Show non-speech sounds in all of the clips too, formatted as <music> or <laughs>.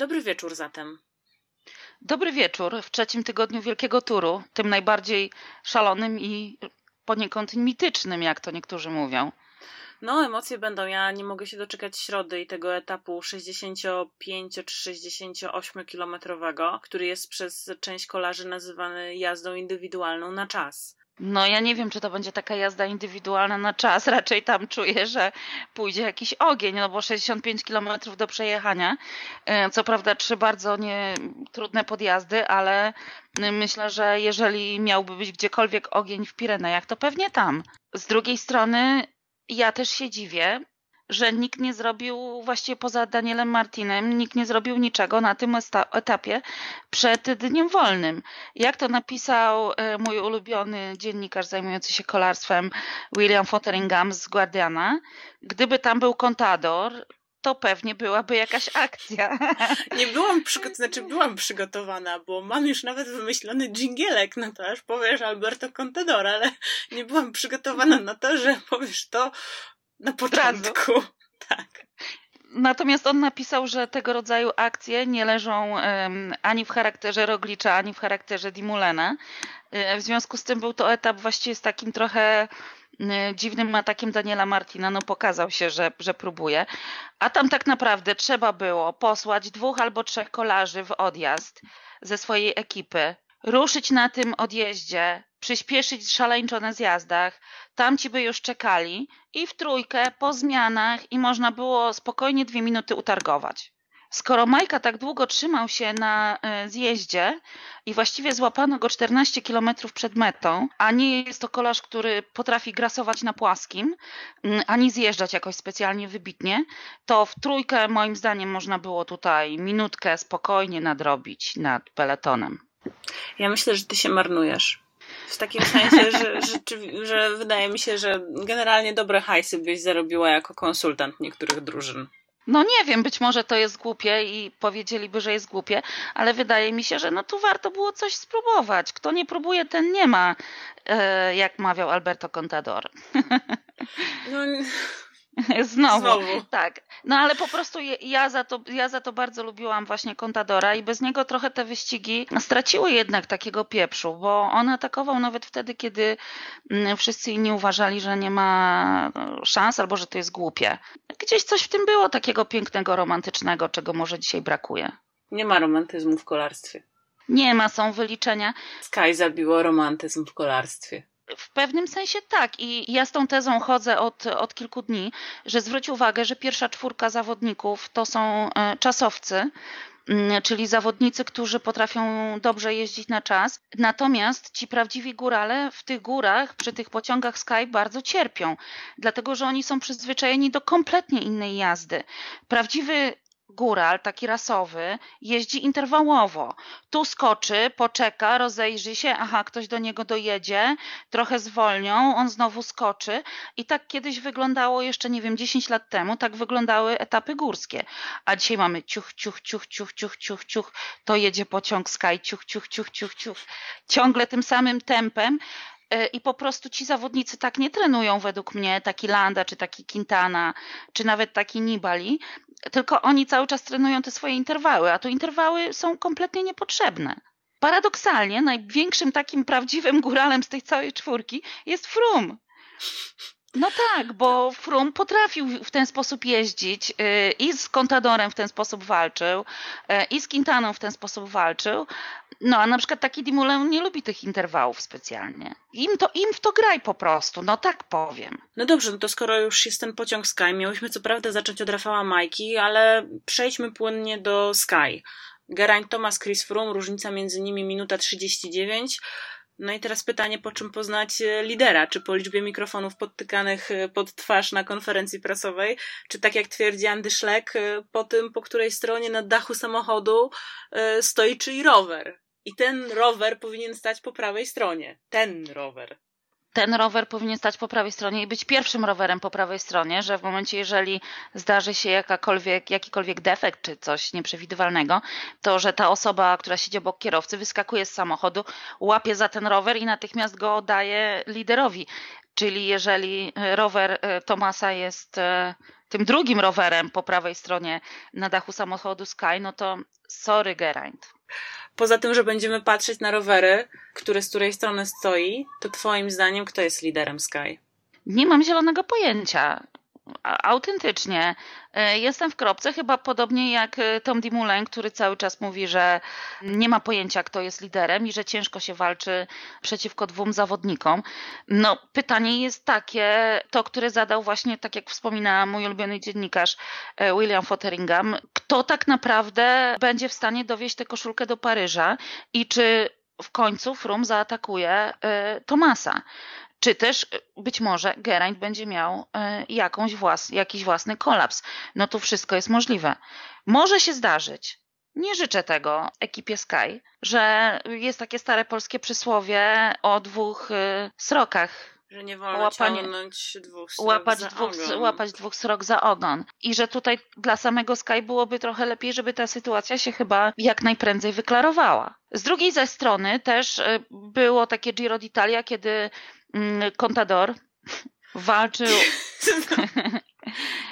Dobry wieczór zatem. Dobry wieczór w trzecim tygodniu Wielkiego Turu, tym najbardziej szalonym i poniekąd mitycznym, jak to niektórzy mówią. No, emocje będą. Ja nie mogę się doczekać środy i tego etapu 65 czy 68 kilometrowego, który jest przez część kolarzy nazywany jazdą indywidualną na czas. No ja nie wiem, czy to będzie taka jazda indywidualna na czas. <laughs> Raczej tam czuję, że pójdzie jakiś ogień, no bo 65 km do przejechania. E, co prawda trzy bardzo nie, trudne podjazdy, ale myślę, że jeżeli miałby być gdziekolwiek ogień w Pirenejach, to pewnie tam. Z drugiej strony ja też się dziwię, że nikt nie zrobił, właściwie poza Danielem Martinem, nikt nie zrobił niczego na tym etapie przed dniem wolnym. Jak to napisał e, mój ulubiony dziennikarz zajmujący się kolarstwem William Fotheringham z Guardiana, gdyby tam był kontador, to pewnie byłaby jakaś akcja. <laughs> Nie byłam przygotowana, znaczy byłam przygotowana, bo mam już nawet wymyślony dżingielek na to, aż powiesz Alberto Contador, ale <laughs> nie byłam przygotowana na to, że powiesz to na początku. <laughs> Tak. Natomiast on napisał, że tego rodzaju akcje nie leżą um, ani w charakterze Roglicza, ani w charakterze Dimulena. E, w związku z tym był to etap właściwie z takim trochę dziwnym atakiem Daniela Martina. No pokazał się, że, że próbuje. A tam tak naprawdę trzeba było posłać dwóch albo trzech kolarzy w odjazd ze swojej ekipy ruszyć na tym odjeździe, przyspieszyć szaleńczo na zjazdach, tamci by już czekali i w trójkę po zmianach i można było spokojnie dwie minuty utargować. Skoro Majka tak długo trzymał się na e, zjeździe i właściwie złapano go 14 km przed metą, a nie jest to kolarz, który potrafi grasować na płaskim, ani zjeżdżać jakoś specjalnie wybitnie, to w trójkę moim zdaniem można było tutaj minutkę spokojnie nadrobić nad peletonem. Ja myślę, że ty się marnujesz. W takim sensie, że, że, że wydaje mi się, że generalnie dobre hajsy byś zarobiła jako konsultant niektórych drużyn. No nie wiem, być może to jest głupie i powiedzieliby, że jest głupie, ale wydaje mi się, że no tu warto było coś spróbować. Kto nie próbuje, ten nie ma, e, jak mawiał Alberto Contador. <laughs> No, <laughs> Znowu. Znowu. Tak. No ale po prostu ja za, to, ja za to bardzo lubiłam właśnie Contadora i bez niego trochę te wyścigi straciły jednak takiego pieprzu, bo on atakował nawet wtedy, kiedy mm, wszyscy inni uważali, że nie ma no, szans albo że to jest głupie. Gdzieś coś w tym było takiego pięknego, romantycznego, czego może dzisiaj brakuje. Nie ma romantyzmu w kolarstwie. Nie ma, są wyliczenia. Sky zabiło romantyzm w kolarstwie. W pewnym sensie tak. I ja z tą tezą chodzę od, od kilku dni, że zwróć uwagę, że pierwsza czwórka zawodników to są e, czasowcy, mm, czyli zawodnicy, którzy potrafią dobrze jeździć na czas. Natomiast ci prawdziwi górale w tych górach, przy tych pociągach Sky bardzo cierpią, dlatego że oni są przyzwyczajeni do kompletnie innej jazdy. Prawdziwy góral, taki rasowy, jeździ interwałowo. Tu skoczy, poczeka, rozejrzy się, aha, ktoś do niego dojedzie, trochę zwolnią, on znowu skoczy. I tak kiedyś wyglądało jeszcze, nie wiem, 10 lat temu, tak wyglądały etapy górskie. A dzisiaj mamy ciuch, ciuch, ciuch, ciuch, ciuch, ciuch, ciuch, to jedzie pociąg Sky, ciuch, ciuch, ciuch, ciuch, ciuch. Ciągle tym samym tempem e, i po prostu ci zawodnicy tak nie trenują według mnie, taki Landa, czy taki Quintana, czy nawet taki Nibali, tylko oni cały czas trenują te swoje interwały, a tu interwały są kompletnie niepotrzebne. Paradoksalnie największym takim prawdziwym góralem z tej całej czwórki jest Frum. No tak, bo Frum potrafił w ten sposób jeździć y, i z Contadorem w ten sposób walczył, y, i z Quintaną w ten sposób walczył. No a na przykład taki Dimulen nie lubi tych interwałów specjalnie. Im to im w to graj po prostu, no tak powiem. No dobrze, no to skoro już jest ten pociąg Sky, miałyśmy co prawda zacząć od Rafała Majki, ale przejdźmy płynnie do Sky. Geraint Thomas, Chris Froome, różnica między nimi minuta 39. No i teraz pytanie, po czym poznać e, lidera? Czy po liczbie mikrofonów podtykanych e, pod twarz na konferencji prasowej? Czy tak jak twierdzi Andy Schleck, e, po tym, po której stronie na dachu samochodu stoi czyj rower? I ten rower powinien stać po prawej stronie. Ten rower ten rower powinien stać po prawej stronie i być pierwszym rowerem po prawej stronie, że w momencie, jeżeli zdarzy się jakakolwiek, jakikolwiek defekt czy coś nieprzewidywalnego, to że ta osoba, która siedzi obok kierowcy, wyskakuje z samochodu, łapie za ten rower i natychmiast go daje liderowi. Czyli jeżeli rower Tomasa jest tym drugim rowerem po prawej stronie na dachu samochodu Sky, no to sorry Geraint. Poza tym, że będziemy patrzeć na rowery, które z której strony stoi, to twoim zdaniem kto jest liderem Sky? Nie mam zielonego pojęcia autentycznie. E, jestem w kropce, chyba podobnie jak e, Tom Dumoulin, który cały czas mówi, że nie ma pojęcia, kto jest liderem i że ciężko się walczy przeciwko dwóm zawodnikom. No, pytanie jest takie, to, które zadał właśnie, tak jak wspominała mój ulubiony dziennikarz e, William Fotheringham, kto tak naprawdę będzie w stanie dowieść tę koszulkę do Paryża i czy w końcu Frum zaatakuje Tomasa czy też y, być może Geraint będzie miał y, jakąś włas, jakiś własny kolaps. No to wszystko jest możliwe. Może się zdarzyć, nie życzę tego ekipie Sky, że jest takie stare polskie przysłowie o dwóch y, srokach. Że nie wolno Łapanie, dwóch srok łapać, za dwóch, ogon. łapać dwóch srok za ogon. I że tutaj dla samego Sky byłoby trochę lepiej, żeby ta sytuacja się chyba jak najprędzej wyklarowała. Z drugiej ze strony też było takie Giro d'Italia, kiedy Mm, Contador <laughs> walczył. <laughs>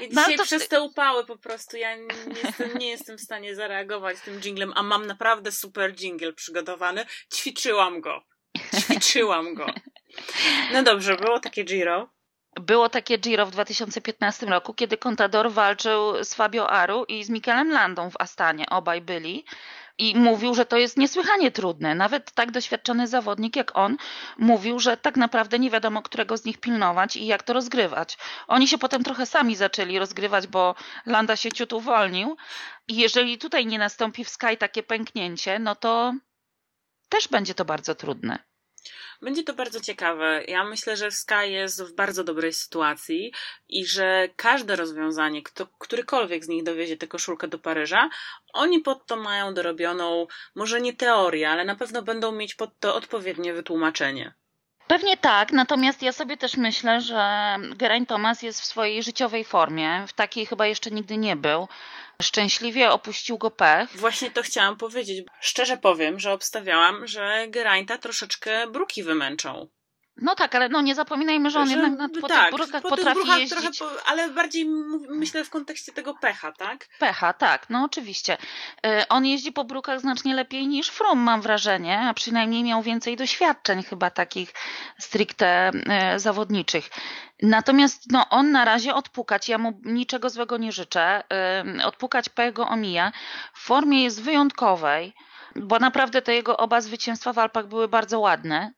Ja <laughs> dzisiaj no, to... przez te upały po prostu ja nie jestem, nie jestem w stanie zareagować tym jinglem, a mam naprawdę super jingle przygotowany. Ćwiczyłam go. Ćwiczyłam go. No dobrze, było takie Giro. Było takie Giro w 2015 roku, kiedy Contador walczył z Fabio Aru i z Mikelem Landą w Astanie. Obaj byli i mówił, że to jest niesłychanie trudne. Nawet tak doświadczony zawodnik jak on mówił, że tak naprawdę nie wiadomo, którego z nich pilnować i jak to rozgrywać. Oni się potem trochę sami zaczęli rozgrywać, bo Landa się ciut uwolnił. I jeżeli tutaj nie nastąpi w Sky takie pęknięcie, no to też będzie to bardzo trudne. Będzie to bardzo ciekawe. Ja myślę, że Sky jest w bardzo dobrej sytuacji i że każde rozwiązanie, kto, którykolwiek z nich dowiezie tę koszulkę do Paryża, oni pod to mają dorobioną, może nie teorię, ale na pewno będą mieć pod to odpowiednie wytłumaczenie. Pewnie tak, natomiast ja sobie też myślę, że Geraint Thomas jest w swojej życiowej formie. W takiej chyba jeszcze nigdy nie był. Szczęśliwie opuścił go pech. Właśnie to chciałam powiedzieć. Szczerze powiem, że obstawiałam, że Geraint'a troszeczkę bruki wymęczą. No tak, ale no nie zapominajmy, że on że, jednak na, po tak, tych brukach po potrafi tych jeździć. Po, ale bardziej myślę w kontekście tego pecha, tak? Pecha, tak, no oczywiście. E, on jeździ po brukach znacznie lepiej niż Frum, mam wrażenie, a przynajmniej miał więcej doświadczeń chyba takich stricte e, zawodniczych. Natomiast no, on na razie odpukać, ja mu niczego złego nie życzę, e, odpukać pech go omija. W formie jest wyjątkowej, bo naprawdę te jego oba zwycięstwa w Alpach były bardzo ładne.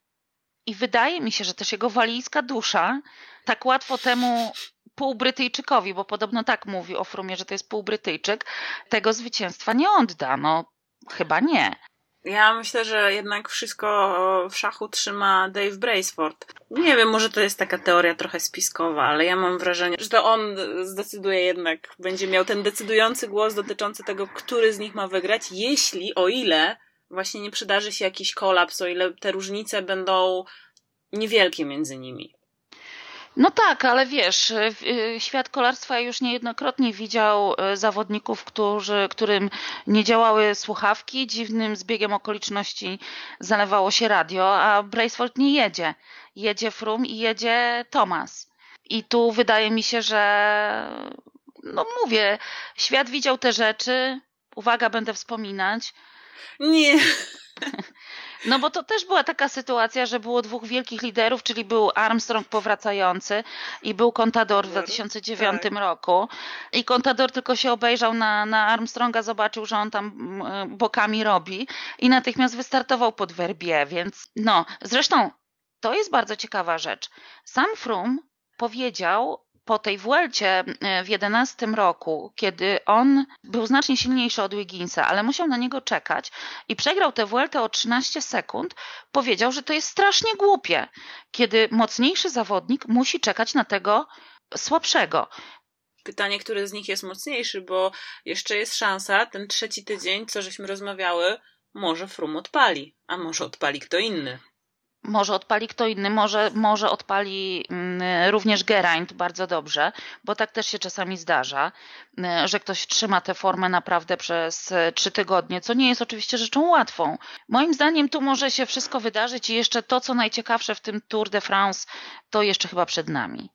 I wydaje mi się, że też jego walijska dusza tak łatwo temu półbrytyjczykowi, bo podobno tak mówi o Frumie, że to jest półbrytyjczyk, tego zwycięstwa nie odda. No, chyba nie. Ja myślę, że jednak wszystko w szachu trzyma Dave Braceford. Nie wiem, może to jest taka teoria trochę spiskowa, ale ja mam wrażenie, że to on zdecyduje jednak, będzie miał ten decydujący głos dotyczący tego, który z nich ma wygrać, jeśli, o ile właśnie nie przydarzy się jakiś kolaps, o ile te różnice będą niewielkie między nimi. No tak, ale wiesz, y, y, świat kolarstwa już niejednokrotnie widział y, zawodników, którzy, którym nie działały słuchawki, dziwnym zbiegiem okoliczności zalewało się radio, a Braceford nie jedzie. Jedzie Frum i jedzie Thomas. I tu wydaje mi się, że no mówię, świat widział te rzeczy, uwaga, będę wspominać, nie. <laughs> No bo to też była taka sytuacja, że było dwóch wielkich liderów, czyli był Armstrong powracający i był Contador w 2009 tak. roku. I Contador tylko się obejrzał na, na Armstronga, zobaczył, że on tam mm, bokami robi i natychmiast wystartował pod werbie, więc no. Zresztą to jest bardzo ciekawa rzecz. Sam Frum powiedział po tej Vuelcie w 11 roku, kiedy on był znacznie silniejszy od Wigginsa, ale musiał na niego czekać i przegrał tę Vueltę o 13 sekund, powiedział, że to jest strasznie głupie, kiedy mocniejszy zawodnik musi czekać na tego słabszego. Pytanie, który z nich jest mocniejszy, bo jeszcze jest szansa, ten trzeci tydzień, co żeśmy rozmawiały, może Frum odpali, a może odpali kto inny. Może odpali kto inny, może, może odpali mm, również Geraint bardzo dobrze, bo tak też się czasami zdarza, mm, że ktoś trzyma tę formę naprawdę przez e, trzy tygodnie, co nie jest oczywiście rzeczą łatwą. Moim zdaniem tu może się wszystko wydarzyć i jeszcze to, co najciekawsze w tym Tour de France, to jeszcze chyba przed nami.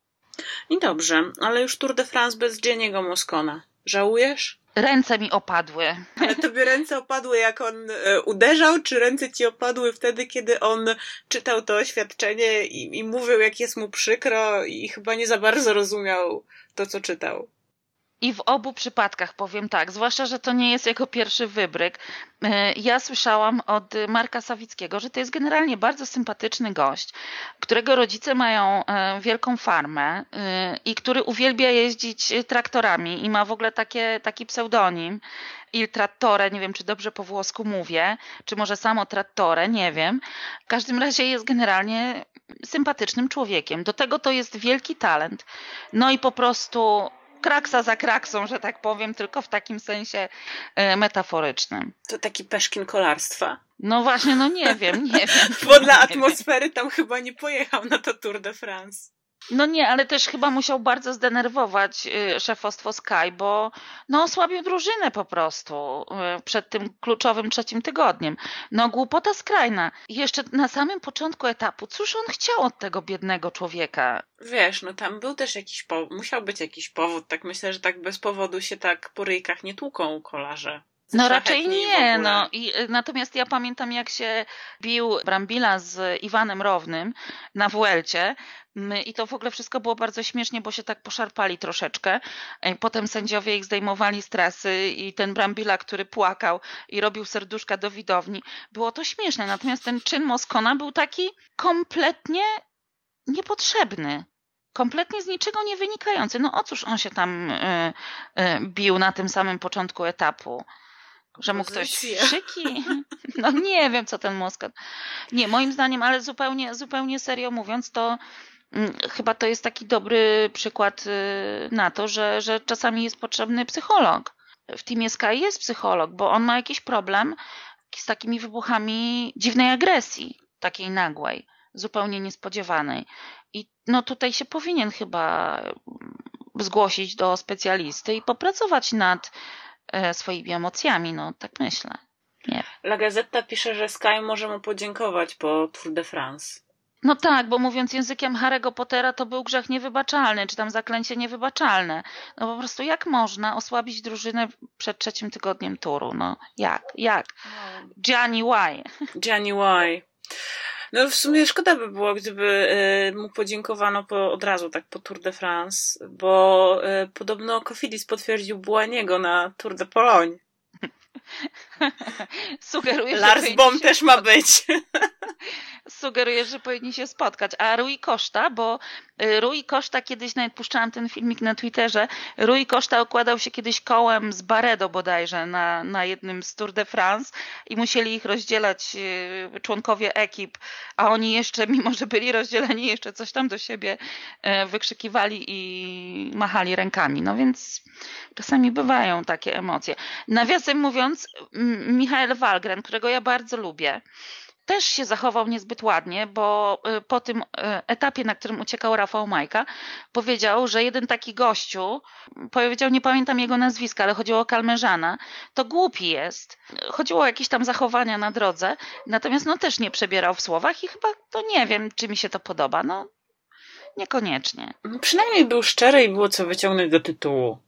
I dobrze, ale już Tour de France bez Jenniego Moscona. Żałujesz? Ręce mi opadły. Ale tobie ręce opadły, jak on e, uderzał, czy ręce ci opadły wtedy, kiedy on czytał to oświadczenie i, i mówił, jak jest mu przykro i chyba nie za bardzo rozumiał to, co czytał? I w obu przypadkach powiem tak, zwłaszcza, że to nie jest jego pierwszy wybryk. E, ja słyszałam od Marka Sawickiego, że to jest generalnie bardzo sympatyczny gość, którego rodzice mają e, wielką farmę e, i który uwielbia jeździć traktorami i ma w ogóle takie, taki pseudonim. Il Trattore, nie wiem czy dobrze po włosku mówię, czy może samo Trattore, nie wiem. W każdym razie jest generalnie sympatycznym człowiekiem. Do tego to jest wielki talent. No i po prostu kraksa za kraksą, że tak powiem, tylko w takim sensie e, metaforycznym. To taki peszkin kolarstwa. No właśnie, no nie wiem, nie <laughs> wiem. Bo dla atmosfery tam chyba nie pojechał na to Tour de France. No nie, ale też chyba musiał bardzo zdenerwować y, szefostwo Sky, bo no osłabił drużynę po prostu y, przed tym kluczowym trzecim tygodniem. No głupota skrajna. Jeszcze na samym początku etapu, cóż on chciał od tego biednego człowieka? Wiesz, no tam był też jakiś powód, musiał być jakiś powód. Tak myślę, że tak bez powodu się tak po ryjkach nie tłuką kolarze. No raczej nie, no. I, y, natomiast ja pamiętam, jak się bił Brambila z Iwanem Rownym na Wuelcie i to w ogóle wszystko było bardzo śmiesznie, bo się tak poszarpali troszeczkę. Potem sędziowie ich zdejmowali stresy i ten Brambila, który płakał i robił serduszka do widowni. Było to śmieszne, natomiast ten czyn Moskona był taki kompletnie niepotrzebny kompletnie z niczego nie wynikający. No o cóż on się tam y, y, bił na tym samym początku etapu? Że mu ktoś szyki? <laughs> No nie wiem, co ten Moskot. Nie, moim zdaniem, ale zupełnie, zupełnie serio mówiąc, to mm, chyba to jest taki dobry przykład y, na to, że, że czasami jest potrzebny psycholog. W Teamie Sky jest psycholog, bo on ma jakiś problem z takimi wybuchami dziwnej agresji, takiej nagłej, zupełnie niespodziewanej. I no tutaj się powinien chyba mm, zgłosić do specjalisty i popracować nad swoimi emocjami, no tak myślę. Nie. La Gazeta pisze, że Sky może mu podziękować po Tour de France. No tak, bo mówiąc językiem Harry'ego Pottera, to był grzech niewybaczalny, czy tam zaklęcie niewybaczalne. No po prostu jak można osłabić drużynę przed trzecim tygodniem turu? No jak? Jak? No. Gianni Why? Gianni Why. No w sumie szkoda by było, gdyby y, mu podziękowano po, od razu tak po Tour de France, bo y, podobno Kofidis potwierdził Błaniego na Tour de Pologne. <laughs> Sugeruję, Lars Bom też ma być. <laughs> sugerujesz, że powinni się spotkać. A Rui Koszta, bo y, Rui Koszta kiedyś, nawet puszczałam ten filmik na Twitterze, Rui Koszta okładał się kiedyś kołem z Baredo bodajże na, na jednym z Tour de France i musieli ich rozdzielać y, członkowie ekip, a oni jeszcze, mimo że byli rozdzieleni, jeszcze coś tam do siebie y, wykrzykiwali i machali rękami. No więc czasami bywają takie emocje. Nawiasem mówiąc, Michael Walgren, którego ja bardzo lubię, też się zachował niezbyt ładnie, bo y, po tym y, etapie, na którym uciekał Rafał Majka, powiedział, że jeden taki gościu, powiedział, nie pamiętam jego nazwiska, ale chodziło o Kalmerzana, to głupi jest. Chodziło o jakieś tam zachowania na drodze, natomiast no też nie przebierał w słowach i chyba to nie wiem, czy mi się to podoba. No, niekoniecznie. No, przynajmniej był szczery i było co wyciągnąć do tytułu.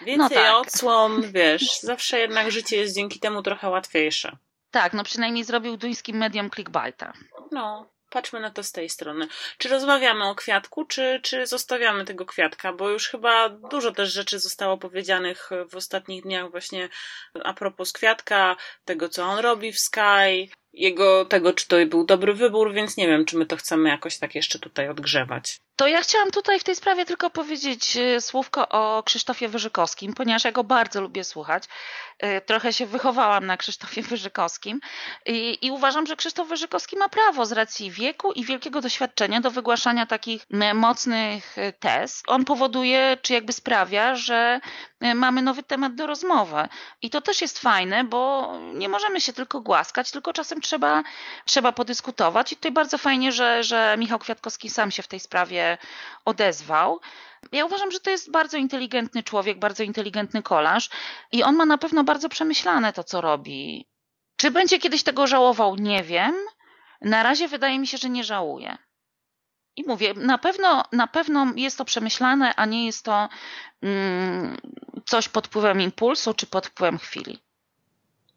Więcej no tak. odsłon, <laughs> wiesz, zawsze jednak życie jest dzięki temu trochę łatwiejsze. Tak, no przynajmniej zrobił duńskim medium clickbaita. No, patrzmy na to z tej strony. Czy rozmawiamy o kwiatku, czy, czy zostawiamy tego kwiatka? Bo już chyba dużo też rzeczy zostało powiedzianych w ostatnich dniach właśnie a propos kwiatka, tego co on robi w Sky, jego tego, czy to był dobry wybór, więc nie wiem, czy my to chcemy jakoś tak jeszcze tutaj odgrzewać. To ja chciałam tutaj w tej sprawie tylko powiedzieć e, słówko o Krzysztofie Wyżykowskim, ponieważ ja go bardzo lubię słuchać. E, trochę się wychowałam na Krzysztofie Wyżykowskim i, i uważam, że Krzysztof Wyżykowski ma prawo z racji wieku i wielkiego doświadczenia do wygłaszania takich mocnych e, tez. On powoduje, czy jakby sprawia, że mamy nowy temat do rozmowy. I to też jest fajne, bo nie możemy się tylko głaskać, tylko czasem trzeba, trzeba podyskutować. I tutaj bardzo fajnie, że, że Michał Kwiatkowski sam się w tej sprawie odezwał. Ja uważam, że to jest bardzo inteligentny człowiek, bardzo inteligentny kolarz i on ma na pewno bardzo przemyślane to, co robi. Czy będzie kiedyś tego żałował? Nie wiem. Na razie wydaje mi się, że nie żałuje. I mówię, na pewno, na pewno jest to przemyślane, a nie jest to mm, coś pod wpływem impulsu czy pod wpływem chwili.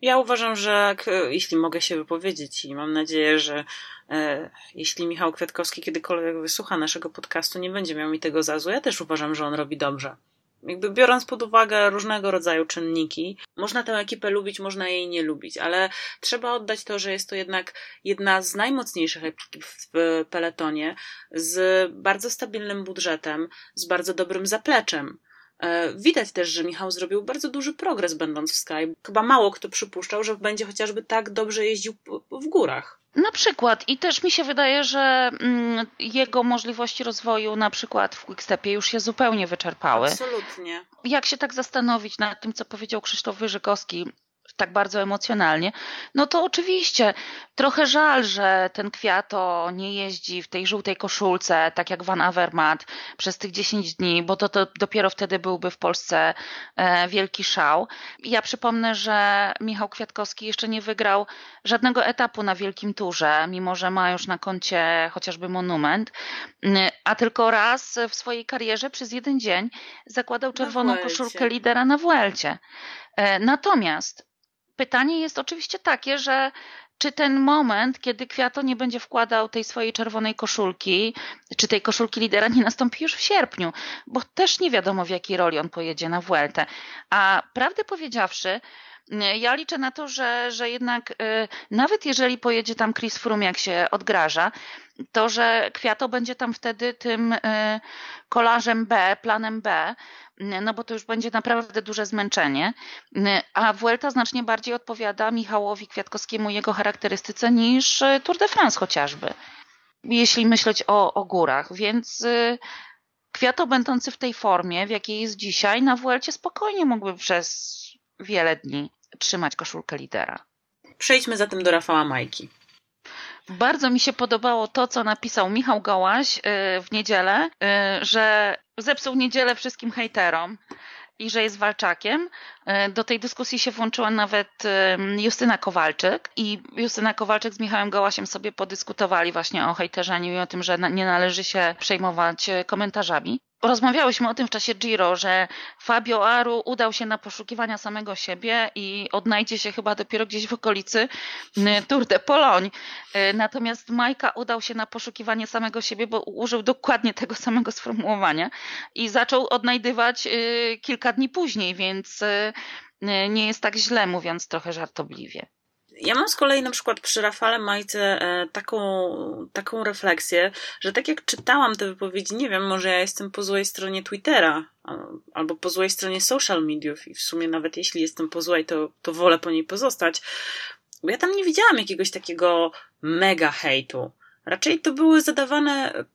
Ja uważam, że jeśli mogę się wypowiedzieć i mam nadzieję, że e, jeśli Michał Kwiatkowski kiedykolwiek wysłucha naszego podcastu, nie będzie miał mi tego za złe. Ja też uważam, że on robi dobrze. Jakby biorąc pod uwagę różnego rodzaju czynniki, można tę ekipę lubić, można jej nie lubić, ale trzeba oddać to, że jest to jednak jedna z najmocniejszych ekip w peletonie, z bardzo stabilnym budżetem, z bardzo dobrym zapleczem. E, widać też, że Michał zrobił bardzo duży progres będąc w Sky. Chyba mało kto przypuszczał, że będzie chociażby tak dobrze jeździł w górach. Na przykład i też mi się wydaje, że mm, jego możliwości rozwoju na przykład w Quickstepie już się zupełnie wyczerpały. Absolutnie. Jak się tak zastanowić nad tym, co powiedział Krzysztof Wyżykowski tak bardzo emocjonalnie, no to oczywiście trochę żal, że ten Kwiato nie jeździ w tej żółtej koszulce, tak jak Van Avermaet przez tych 10 dni, bo to, to dopiero wtedy byłby w Polsce e, wielki szał. Ja przypomnę, że Michał Kwiatkowski jeszcze nie wygrał żadnego etapu na Wielkim Turze, mimo że ma już na koncie chociażby monument, a tylko raz w swojej karierze przez jeden dzień zakładał czerwoną koszulkę lidera na Vuelcie. E, natomiast pytanie jest oczywiście takie, że czy ten moment, kiedy Kwiato nie będzie wkładał tej swojej czerwonej koszulki, czy tej koszulki lidera nie nastąpi już w sierpniu, bo też nie wiadomo w jakiej roli on pojedzie na Vueltę. A prawdę powiedziawszy, ja liczę na to, że, że jednak y, nawet jeżeli pojedzie tam Chris Froome, jak się odgraża, to że Kwiato będzie tam wtedy tym y, kolarzem B, planem B, no bo to już będzie naprawdę duże zmęczenie, a Vuelta znacznie bardziej odpowiada Michałowi Kwiatkowskiemu jego charakterystyce niż Tour de France chociażby, jeśli myśleć o, o górach, więc Kwiato będący w tej formie, w jakiej jest dzisiaj, na Vuelcie spokojnie mógłby przez wiele dni trzymać koszulkę lidera. Przejdźmy zatem do Rafała Majki. Bardzo mi się podobało to, co napisał Michał Gołaś y, w niedzielę, y, że zepsuł niedzielę wszystkim hejterom i że jest walczakiem. Y, do tej dyskusji się włączyła nawet Justyna Kowalczyk i Justyna Kowalczyk z Michałem Gołasiem sobie podyskutowali właśnie o hejterzaniu i o tym, że nie należy się przejmować komentarzami. Rozmawiałyśmy o tym w czasie Giro, że Fabio Aru udał się na poszukiwania samego siebie i odnajdzie się chyba dopiero gdzieś w okolicy Tour de Pologne. E, natomiast Majka udał się na poszukiwanie samego siebie, bo użył dokładnie tego samego sformułowania i zaczął odnajdywać e, kilka dni później, więc e, nie jest tak źle, mówiąc trochę żartobliwie. Ja mam z kolei na przykład przy Rafale Majce e, taką, taką refleksję, że tak jak czytałam te wypowiedzi, nie wiem, może ja jestem po złej stronie Twittera albo po złej stronie social mediów i w sumie nawet jeśli jestem po złej, to, to wolę po niej pozostać, bo ja tam nie widziałam jakiegoś takiego mega hejtu. Raczej to były zadawane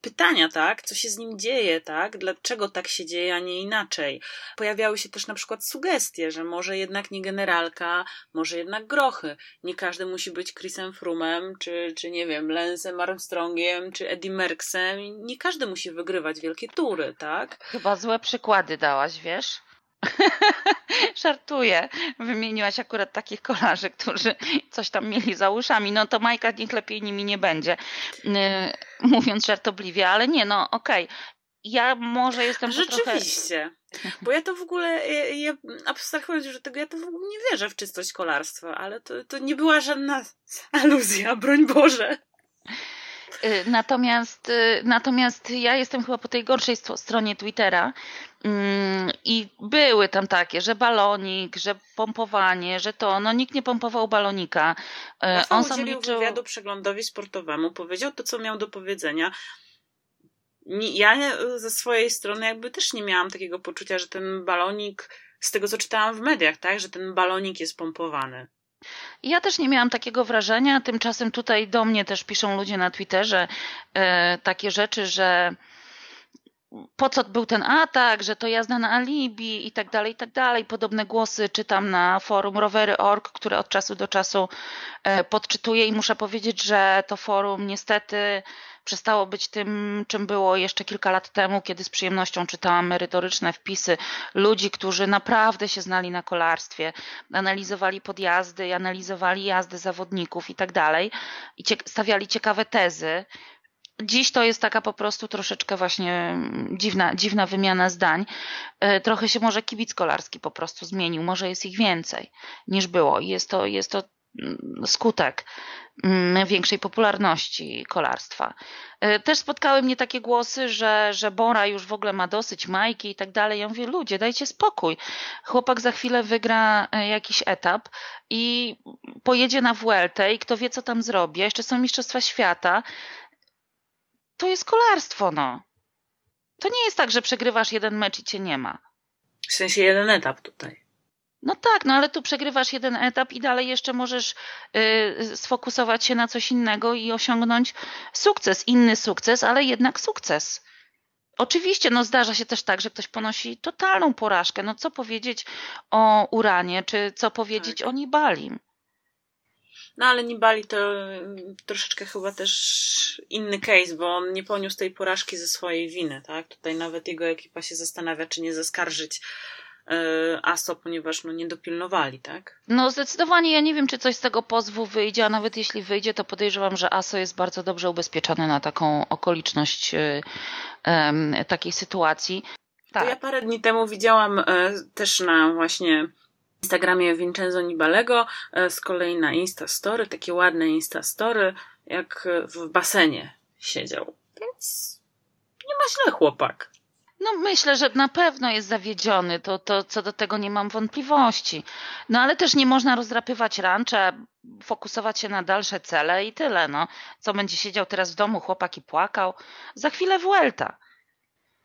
pytania, tak? Co się z nim dzieje, tak? Dlaczego tak się dzieje, a nie inaczej? Pojawiały się też na przykład sugestie, że może jednak nie generalka, może jednak grochy. Nie każdy musi być Chrisem Frumem, czy, czy nie wiem, Lensem Armstrongiem, czy Eddie Merksem. Nie każdy musi wygrywać wielkie tury, tak? Chyba złe przykłady dałaś, wiesz? <laughs> Żartuję. Wymieniłaś akurat takich kolarzy, którzy coś tam mieli za uszami. No to Majka niech lepiej nimi nie będzie. Y, mówiąc żartobliwie, ale nie, no okej. Okay. Ja może jestem Rzeczywiście. Trochę... Bo ja to w ogóle, ja, ja abstrahując już od tego, ja to w ogóle nie wierzę w czystość kolarstwa, ale to, to nie była żadna <laughs> aluzja, broń Boże. Y, natomiast, y, natomiast ja jestem chyba po tej gorszej stronie Twittera mm, i były tam takie, że balonik, że pompowanie, że to, no nikt nie pompował balonika. Y, Rafał On sam liczył... wywiadu przeglądowi sportowemu, powiedział to, co miał do powiedzenia. Ja ze swojej strony jakby też nie miałam takiego poczucia, że ten balonik, z tego co czytałam w mediach, tak, że ten balonik jest pompowany. Ja też nie miałam takiego wrażenia, tymczasem tutaj do mnie też piszą ludzie na Twitterze e, takie rzeczy, że po co był ten atak, że to jazda na alibi i tak dalej, i tak dalej. Podobne głosy czytam na forum rowery.org, które od czasu do czasu e, podczytuję i muszę powiedzieć, że to forum niestety przestało być tym, czym było jeszcze kilka lat temu, kiedy z przyjemnością czytałam merytoryczne wpisy ludzi, którzy naprawdę się znali na kolarstwie, analizowali podjazdy, analizowali jazdy zawodników i tak dalej i stawiali ciekawe tezy Dziś to jest taka po prostu troszeczkę właśnie dziwna, dziwna wymiana zdań. E, trochę się może kibic kolarski po prostu zmienił, może jest ich więcej niż było. Jest to, jest to skutek mm, większej popularności kolarstwa. E, też spotkały mnie takie głosy, że, że Bora już w ogóle ma dosyć majki i tak dalej. Ja mówię, ludzie, dajcie spokój. Chłopak za chwilę wygra e, jakiś etap i pojedzie na Vueltę i kto wie, co tam zrobi. Jeszcze są Mistrzostwa Świata to jest kolarstwo, no. To nie jest tak, że przegrywasz jeden mecz i cię nie ma. W sensie jeden etap tutaj. No tak, no ale tu przegrywasz jeden etap i dalej jeszcze możesz y, sfokusować się na coś innego i osiągnąć sukces, inny sukces, ale jednak sukces. Oczywiście, no zdarza się też tak, że ktoś ponosi totalną porażkę. No co powiedzieć o Uranie, czy co powiedzieć tak. o Nibalim? No ale Nibali to mm, troszeczkę chyba też inny case, bo on nie poniósł tej porażki ze swojej winy, tak? Tutaj nawet jego ekipa się zastanawia, czy nie zaskarżyć ASO, ponieważ no, nie dopilnowali, tak? No zdecydowanie ja nie wiem, czy coś z tego pozwu wyjdzie, a nawet jeśli wyjdzie, to podejrzewam, że ASO jest bardzo dobrze ubezpieczone na taką okoliczność um, takiej sytuacji. Tak. ja parę dni temu widziałam też na właśnie Instagramie Vincenzo Nibalego, e, z kolei na Instastory, takie ładne Instastory, jak w basenie siedział. Więc nie ma źle chłopak. No myślę, że na pewno jest zawiedziony, to, to co do tego nie mam wątpliwości. No ale też nie można rozdrapywać rancza, fokusować się na dalsze cele i tyle. No. Co będzie siedział teraz w domu, chłopak i płakał? Za chwilę Vuelta.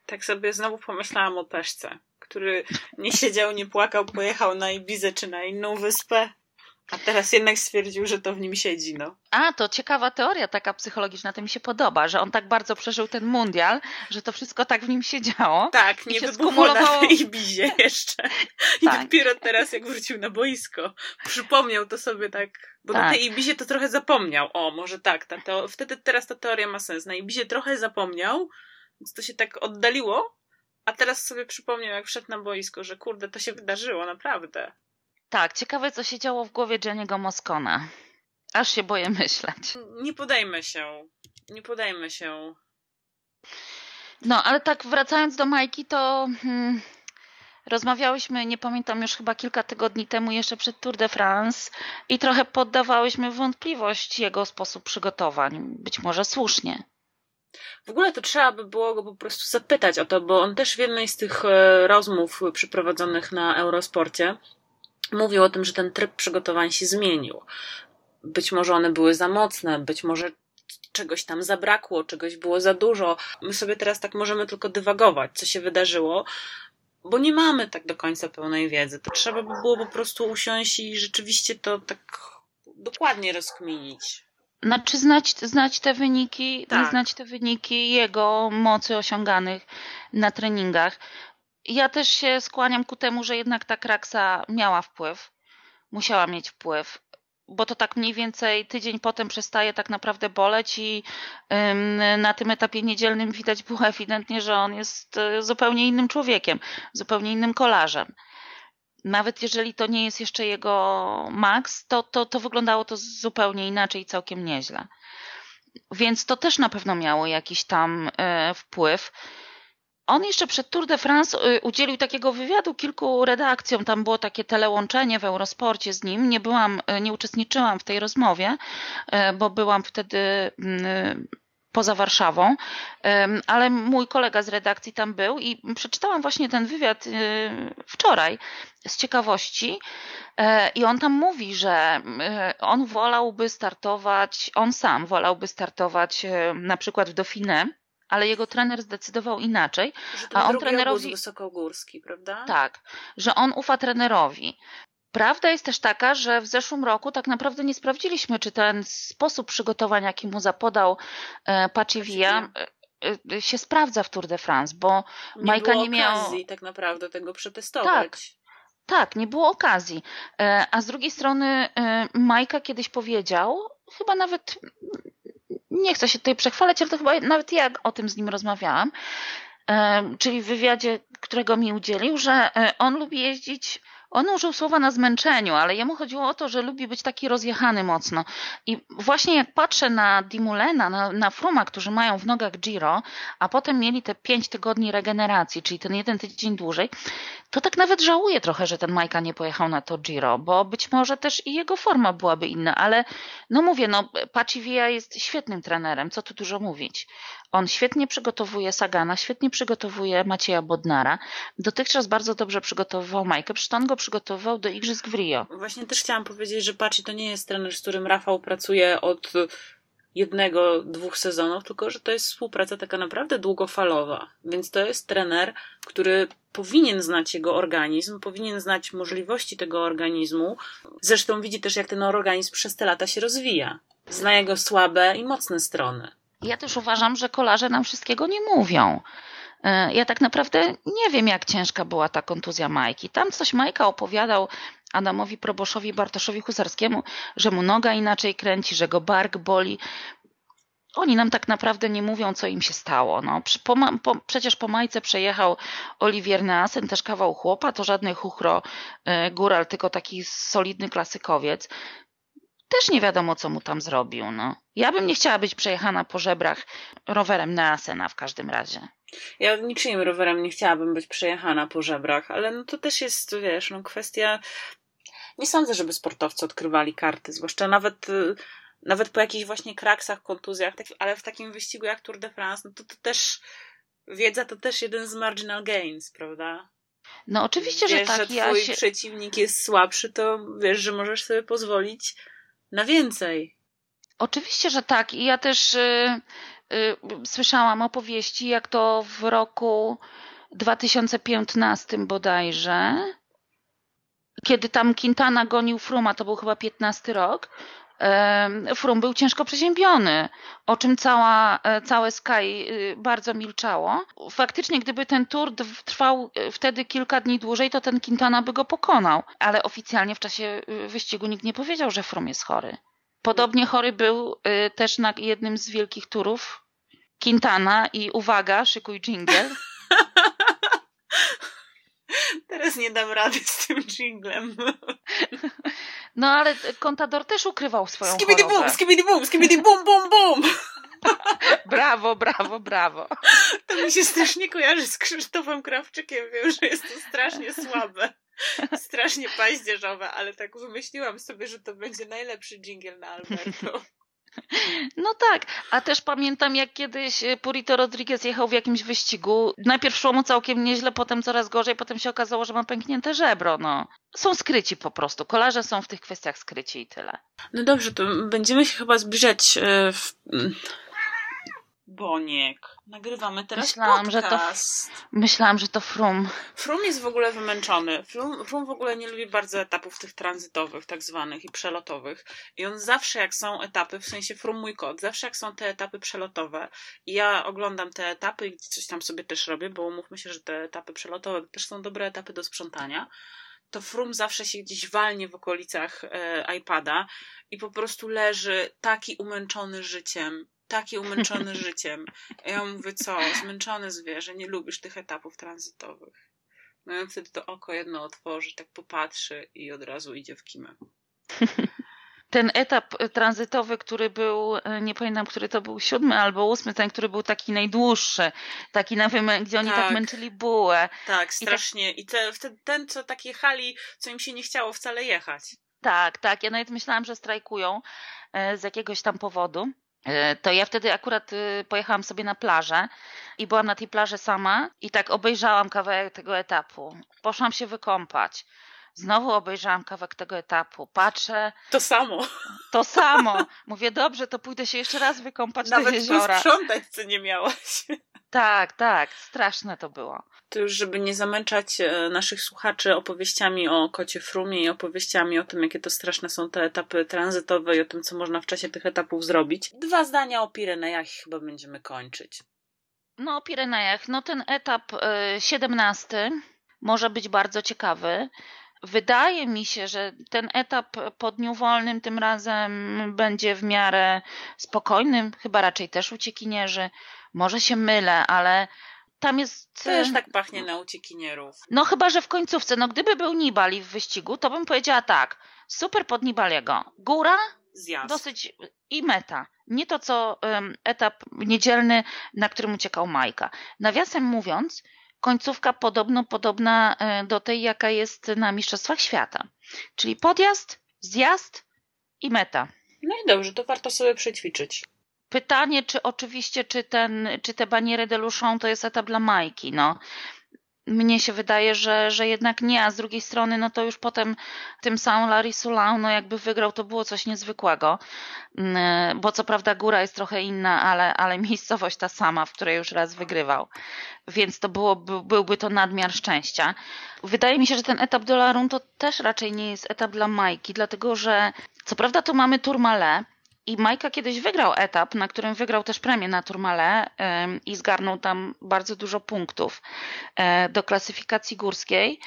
Tak sobie znowu pomyślałam o Peszce który nie siedział, nie płakał, pojechał na Ibizę czy na inną wyspę. A teraz jednak stwierdził, że to w nim siedzi, no. A, to ciekawa teoria taka psychologiczna, to mi się podoba, że on tak bardzo przeżył ten mundial, że to wszystko tak w nim siedziało. Tak, nie wybuchło skumulowało... na Ibizie jeszcze. I tak. dopiero teraz, jak wrócił na boisko, przypomniał to sobie tak, bo tak. na tej Ibizie to trochę zapomniał. O, może tak, ta teo... wtedy teraz ta teoria ma sens. Na Ibizie trochę zapomniał, więc to się tak oddaliło, a teraz sobie przypomniał, jak wszedł na boisko, że kurde, to się wydarzyło, naprawdę. Tak, ciekawe, co się działo w głowie Jenny'ego Moskona. Aż się boję <laughs> myśleć. Nie podajmy się. Nie podajmy się. No, ale tak wracając do Majki, to hmm, rozmawiałyśmy, nie pamiętam już chyba kilka tygodni temu, jeszcze przed Tour de France i trochę poddawałyśmy wątpliwość jego sposób przygotowań. Być może słusznie. W ogóle to trzeba by było go po prostu zapytać o to, bo on też w jednej z tych e, rozmów przeprowadzonych na Eurosporcie mówił o tym, że ten tryb przygotowań się zmienił. Być może one były za mocne, być może czegoś tam zabrakło, czegoś było za dużo. My sobie teraz tak możemy tylko dywagować, co się wydarzyło, bo nie mamy tak do końca pełnej wiedzy. To trzeba by było po prostu usiąść i rzeczywiście to tak dokładnie rozkminić. Znaczy znać, znać te wyniki, tak. znać te wyniki jego mocy osiąganych na treningach. Ja też się skłaniam ku temu, że jednak ta kraksa miała wpływ. Musiała mieć wpływ, bo to tak mniej więcej tydzień potem przestaje tak naprawdę boleć i na tym etapie niedzielnym widać było ewidentnie, że on jest e, zupełnie innym człowiekiem, zupełnie innym kolarzem nawet jeżeli to nie jest jeszcze jego max, to, to, to wyglądało to zupełnie inaczej i całkiem nieźle. Więc to też na pewno miało jakiś tam e, wpływ. On jeszcze przed Tour de France e, udzielił takiego wywiadu kilku redakcjom. Tam było takie telełączenie w Eurosporcie z nim. Nie byłam, e, nie uczestniczyłam w tej rozmowie, bo byłam wtedy mm, poza Warszawą, ale mój kolega z redakcji tam był i przeczytałam właśnie ten wywiad y, wczoraj z ciekawości e, i on tam mówi, że y, on wolałby startować, on sam wolałby startować y, na przykład w Dauphiné, ale jego trener zdecydował inaczej. Że a on trenerowi wysokogórski, prawda? Tak, że on ufa trenerowi. Prawda jest też taka, że w zeszłym roku tak naprawdę nie sprawdziliśmy, czy ten sposób przygotowania, jaki mu zapodał e, Paciwia, y, się sprawdza w Tour de France, bo Nie Majka nie miał. okazji tak naprawdę tego przetestować. Tak, nie było okazji. E, A z drugiej strony e, Majka kiedyś powiedział, chyba nawet nie chcę się tutaj przechwalać, ale to chyba nawet ja o tym z nim rozmawiałam, e, czyli w wywiadzie, którego mi udzielił, że e, on lubi jeździć. On użył słowa na zmęczeniu, ale jemu chodziło o to, że lubi być taki rozjechany mocno. I właśnie jak patrzę na Dimulena, na, na Fruma, którzy mają w nogach Giro, a potem mieli te pięć tygodni regeneracji, czyli ten jeden tydzień dłużej, to tak nawet żałuję trochę, że ten Majka nie pojechał na to Giro, bo być może też i jego forma byłaby inna, ale no mówię, no Pacivia jest świetnym trenerem, co tu dużo mówić. On świetnie przygotowuje Sagana, świetnie przygotowuje Macieja Bodnara. Dotychczas bardzo dobrze przygotowywał Majkę, przecież on go przygotowywał do Igrzysk w Rio. Właśnie też chciałam powiedzieć, że Paci to nie jest trener, z którym Rafał pracuje od jednego, dwóch sezonów, tylko że to jest współpraca taka naprawdę długofalowa. Więc to jest trener, który powinien znać jego organizm, powinien znać możliwości tego organizmu. Zresztą widzi też, jak ten organizm przez te lata się rozwija. Zna jego słabe i mocne strony. Ja też uważam, że kolarze nam wszystkiego nie mówią. E, Ja tak naprawdę nie wiem, jak ciężka była ta kontuzja Majki. Tam coś Majka opowiadał Adamowi Proboszowi Bartoszowi Husarskiemu, że mu noga inaczej kręci, że go bark boli. Oni nam tak naprawdę nie mówią, co im się stało. No, po, po, przecież po Majce przejechał Olivier Neasen, też kawał chłopa, to żadny chuchro e, góral, tylko taki solidny klasykowiec. Też nie wiadomo, co mu tam zrobił. No. Ja bym nie chciała być przejechana po żebrach rowerem Neasena w każdym razie. Ja niczyim rowerem nie chciałabym być przejechana po żebrach, ale no to też jest, wiesz, no kwestia... Nie sądzę, żeby sportowcy odkrywali karty, zwłaszcza nawet, y, nawet po jakichś właśnie kraksach, kontuzjach, tak, ale w takim wyścigu jak Tour de France, no to, to też wiedza to też jeden z marginal gains, prawda? No oczywiście, że wiesz, tak. że twój Ja się... przeciwnik jest słabszy, to wiesz, że możesz sobie pozwolić na więcej. Oczywiście, że tak. I ja też y, y, słyszałam opowieści, jak to w roku 2015 bodajże, kiedy tam Quintana gonił Fruma, to był chyba 15 rok, Frum był ciężko przeziębiony, o czym cała, e, całe Sky y, bardzo milczało. Faktycznie, gdyby ten tour trwał y, wtedy kilka dni dłużej, to ten Quintana by go pokonał, ale oficjalnie w czasie y, wyścigu nikt nie powiedział, że Frum jest chory. Podobnie chory był y, też na jednym z wielkich turów Quintana i uwaga, szykuj jingle. <laughs> Teraz nie dam rady z tym jinglem. No ale Contador też ukrywał swoją Skibidi chorobę. bum, skibidi bum, skibidi bum, bum, bum. <laughs> Brawo, brawo, brawo. To mi się strasznie kojarzy z Krzysztofem Krawczykiem. Wiem, że jest to strasznie słabe. Strasznie paździerzowe, ale tak wymyśliłam sobie, że to będzie najlepszy jingle na Alberto. No tak, a też pamiętam jak kiedyś e, Purito Rodriguez jechał w jakimś wyścigu. Najpierw szło mu całkiem nieźle, potem coraz gorzej, potem się okazało, że ma pęknięte żebro, no. Są skryci po prostu. Kolarze są w tych kwestiach skryci i tyle. No dobrze, to będziemy się chyba zbliżać e, w... Boniek. Nagrywamy teraz Myślałam, że to- podcast. Myślałam, że to Frum. Frum jest w ogóle wymęczony. Frum, Frum w ogóle nie lubi bardzo etapów tych tranzytowych, tak zwanych i przelotowych. I on zawsze, jak są etapy, w sensie Frum mój kot, zawsze jak są te etapy przelotowe i ja oglądam te etapy i coś tam sobie też robię, bo umówmy się, że te etapy przelotowe to też są dobre etapy do sprzątania, to Frum zawsze się gdzieś walnie w okolicach e, iPada i po prostu leży taki umęczony życiem, taki umęczony <laughs> życiem. A ja mówię, co, zmęczone zwierzę, nie lubisz tych etapów tranzytowych. No i wtedy to oko jedno otworzy, tak popatrzy i od razu idzie w kimę. <laughs> Ten etap e, tranzytowy, który był, e, nie pamiętam, który to był siódmy albo ósmy, ten, który był taki najdłuższy, taki na wymę, gdzie oni tak, Tak. męczyli bułę. Tak, strasznie. I te, wtedy ten, co tak jechali, co im się nie chciało wcale jechać. Tak, tak. Ja nawet myślałam, że strajkują e, z jakiegoś tam powodu. E, To ja wtedy akurat e, pojechałam sobie na plażę i byłam na tej plaży sama i tak obejrzałam kawałek tego etapu. Poszłam się wykąpać. Znowu obejrzałam kawałek tego etapu. Patrzę, To samo. to samo. Mówię, dobrze, to pójdę się jeszcze raz wykąpać do Nawet jeziora. posprzątać, co nie miałaś. Tak, tak. Straszne to było. To już, żeby nie zamęczać e, naszych słuchaczy opowieściami o kocie Frumie i opowieściami o tym, jakie to straszne są te etapy tranzytowe i o tym, co można w czasie tych etapów zrobić. Dwa zdania o Pirenejach chyba będziemy kończyć. No o Pirenejach, no ten etap 17 może być bardzo ciekawy. Wydaje mi się, że ten etap po dniu wolnym tym razem będzie w miarę spokojnym, chyba raczej też uciekinierzy. Może się mylę, ale tam jest. Też tak pachnie na uciekinierów. No chyba, że w końcówce. No gdyby był Nibali w wyścigu, to bym powiedziała tak. Super pod Nibaliego. Góra, Zjazd. dosyć i meta. Nie to, co um, etap niedzielny, na którym uciekał Majka. Nawiasem mówiąc, końcówka podobno podobna e, do tej, jaka jest na Mistrzostwach Świata. Czyli podjazd, zjazd i meta. No i dobrze, to warto sobie przećwiczyć. Pytanie, czy oczywiście, czy, ten, czy te baniery de Luchon to jest etap dla Majki, no. Mnie się wydaje, że, że jednak nie, a z drugiej strony, no to już potem tym samym Larry Soulin, no jakby wygrał, to było coś niezwykłego, mm, bo co prawda góra jest trochę inna, ale, ale miejscowość ta sama, w której już raz wygrywał, więc to było, byłby to nadmiar szczęścia. Wydaje mi się, że ten etap de Larun to też raczej nie jest etap dla Majki, dlatego że co prawda to mamy Tourmalet, i Majka kiedyś wygrał etap, na którym wygrał też premię na Tourmalet i zgarnął tam bardzo dużo punktów e, do klasyfikacji górskiej,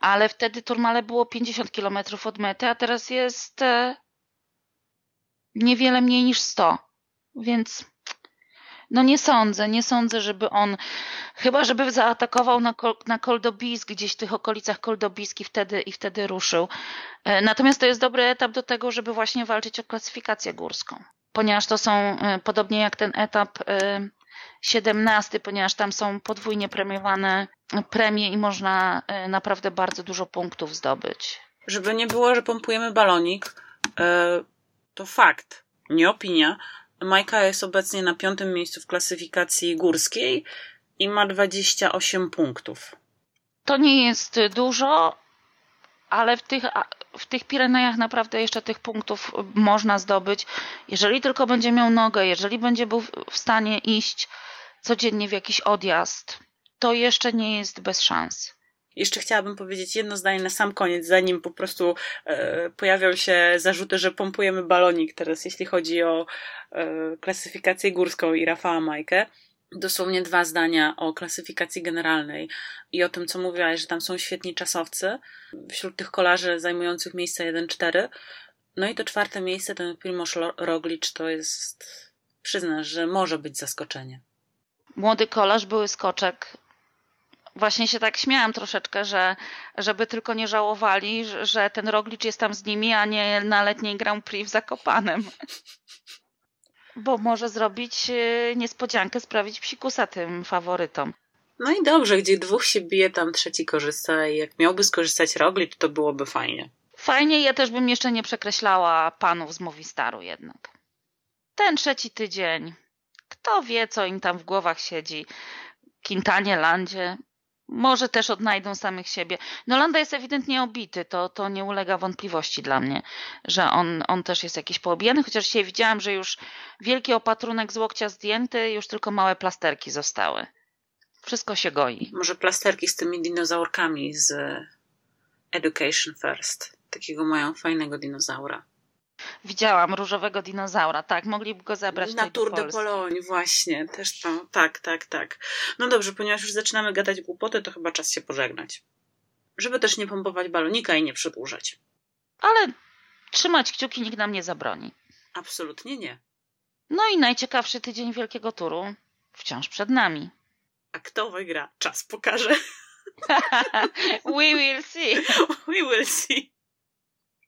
ale wtedy Tourmalet było 50 km od mety, a teraz jest e, niewiele mniej niż 100. Więc no nie sądzę, nie sądzę, żeby on, chyba żeby zaatakował na, na Koldobis, gdzieś w tych okolicach Koldobiski wtedy i wtedy ruszył. E, natomiast to jest dobry etap do tego, żeby właśnie walczyć o klasyfikację górską. Ponieważ to są, e, podobnie jak ten etap 17, e, ponieważ tam są podwójnie premiowane premie i można naprawdę bardzo dużo punktów zdobyć. Żeby nie było, że pompujemy balonik, to fakt, nie opinia, Majka jest obecnie na piątym miejscu w klasyfikacji górskiej i ma 28 punktów. To nie jest dużo, ale w tych, w tych Pirenejach naprawdę jeszcze tych punktów można zdobyć. Jeżeli tylko będzie miał nogę, jeżeli będzie był w stanie iść codziennie w jakiś odjazd, to jeszcze nie jest bez szans. Jeszcze chciałabym powiedzieć jedno zdanie na sam koniec, zanim po prostu e, pojawią się zarzuty, że pompujemy balonik teraz, jeśli chodzi o e, klasyfikację górską i Rafała Majkę. Dosłownie dwa zdania o klasyfikacji generalnej i o tym, co mówiłaś, że tam są świetni czasowcy wśród tych kolarzy zajmujących miejsce 1-4. No i to czwarte miejsce, ten Primoz Roglic, to jest, przyznasz, że może być zaskoczenie. Młody kolarz, były skoczek, właśnie się tak śmiałam troszeczkę, że żeby tylko nie żałowali, że ten Roglicz jest tam z nimi, a nie na letniej Grand Prix w Zakopanem. Bo może zrobić e, niespodziankę, sprawić psikusa tym faworytom. No i dobrze, gdzie dwóch się bije, tam trzeci korzysta i jak miałby skorzystać Roglicz, to byłoby fajnie. Fajnie, ja też bym jeszcze nie przekreślała panów z Movistaru jednak. Ten trzeci tydzień, kto wie, co im tam w głowach siedzi. Quintanie, Landzie, może też odnajdą samych siebie. No Landa jest ewidentnie obity, to, to nie ulega wątpliwości dla mnie, że on, on też jest jakiś poobijany, chociaż dzisiaj widziałam, że już wielki opatrunek z łokcia zdjęty, już tylko małe plasterki zostały. Wszystko się goi. Może plasterki z tymi dinozaurkami z Education First. Takiego mają fajnego dinozaura. Widziałam różowego dinozaura, tak, mogliby go zabrać Na Tour de Pologne, właśnie, też to, tak, tak, tak. No dobrze, ponieważ już zaczynamy gadać głupoty, to chyba czas się pożegnać. Żeby też nie pompować balonika i nie przedłużać. Ale trzymać kciuki nikt nam nie zabroni. Absolutnie nie. No i najciekawszy tydzień Wielkiego Turu wciąż przed nami. A kto wygra? Czas pokaże. <laughs> We will see. <laughs> We will see.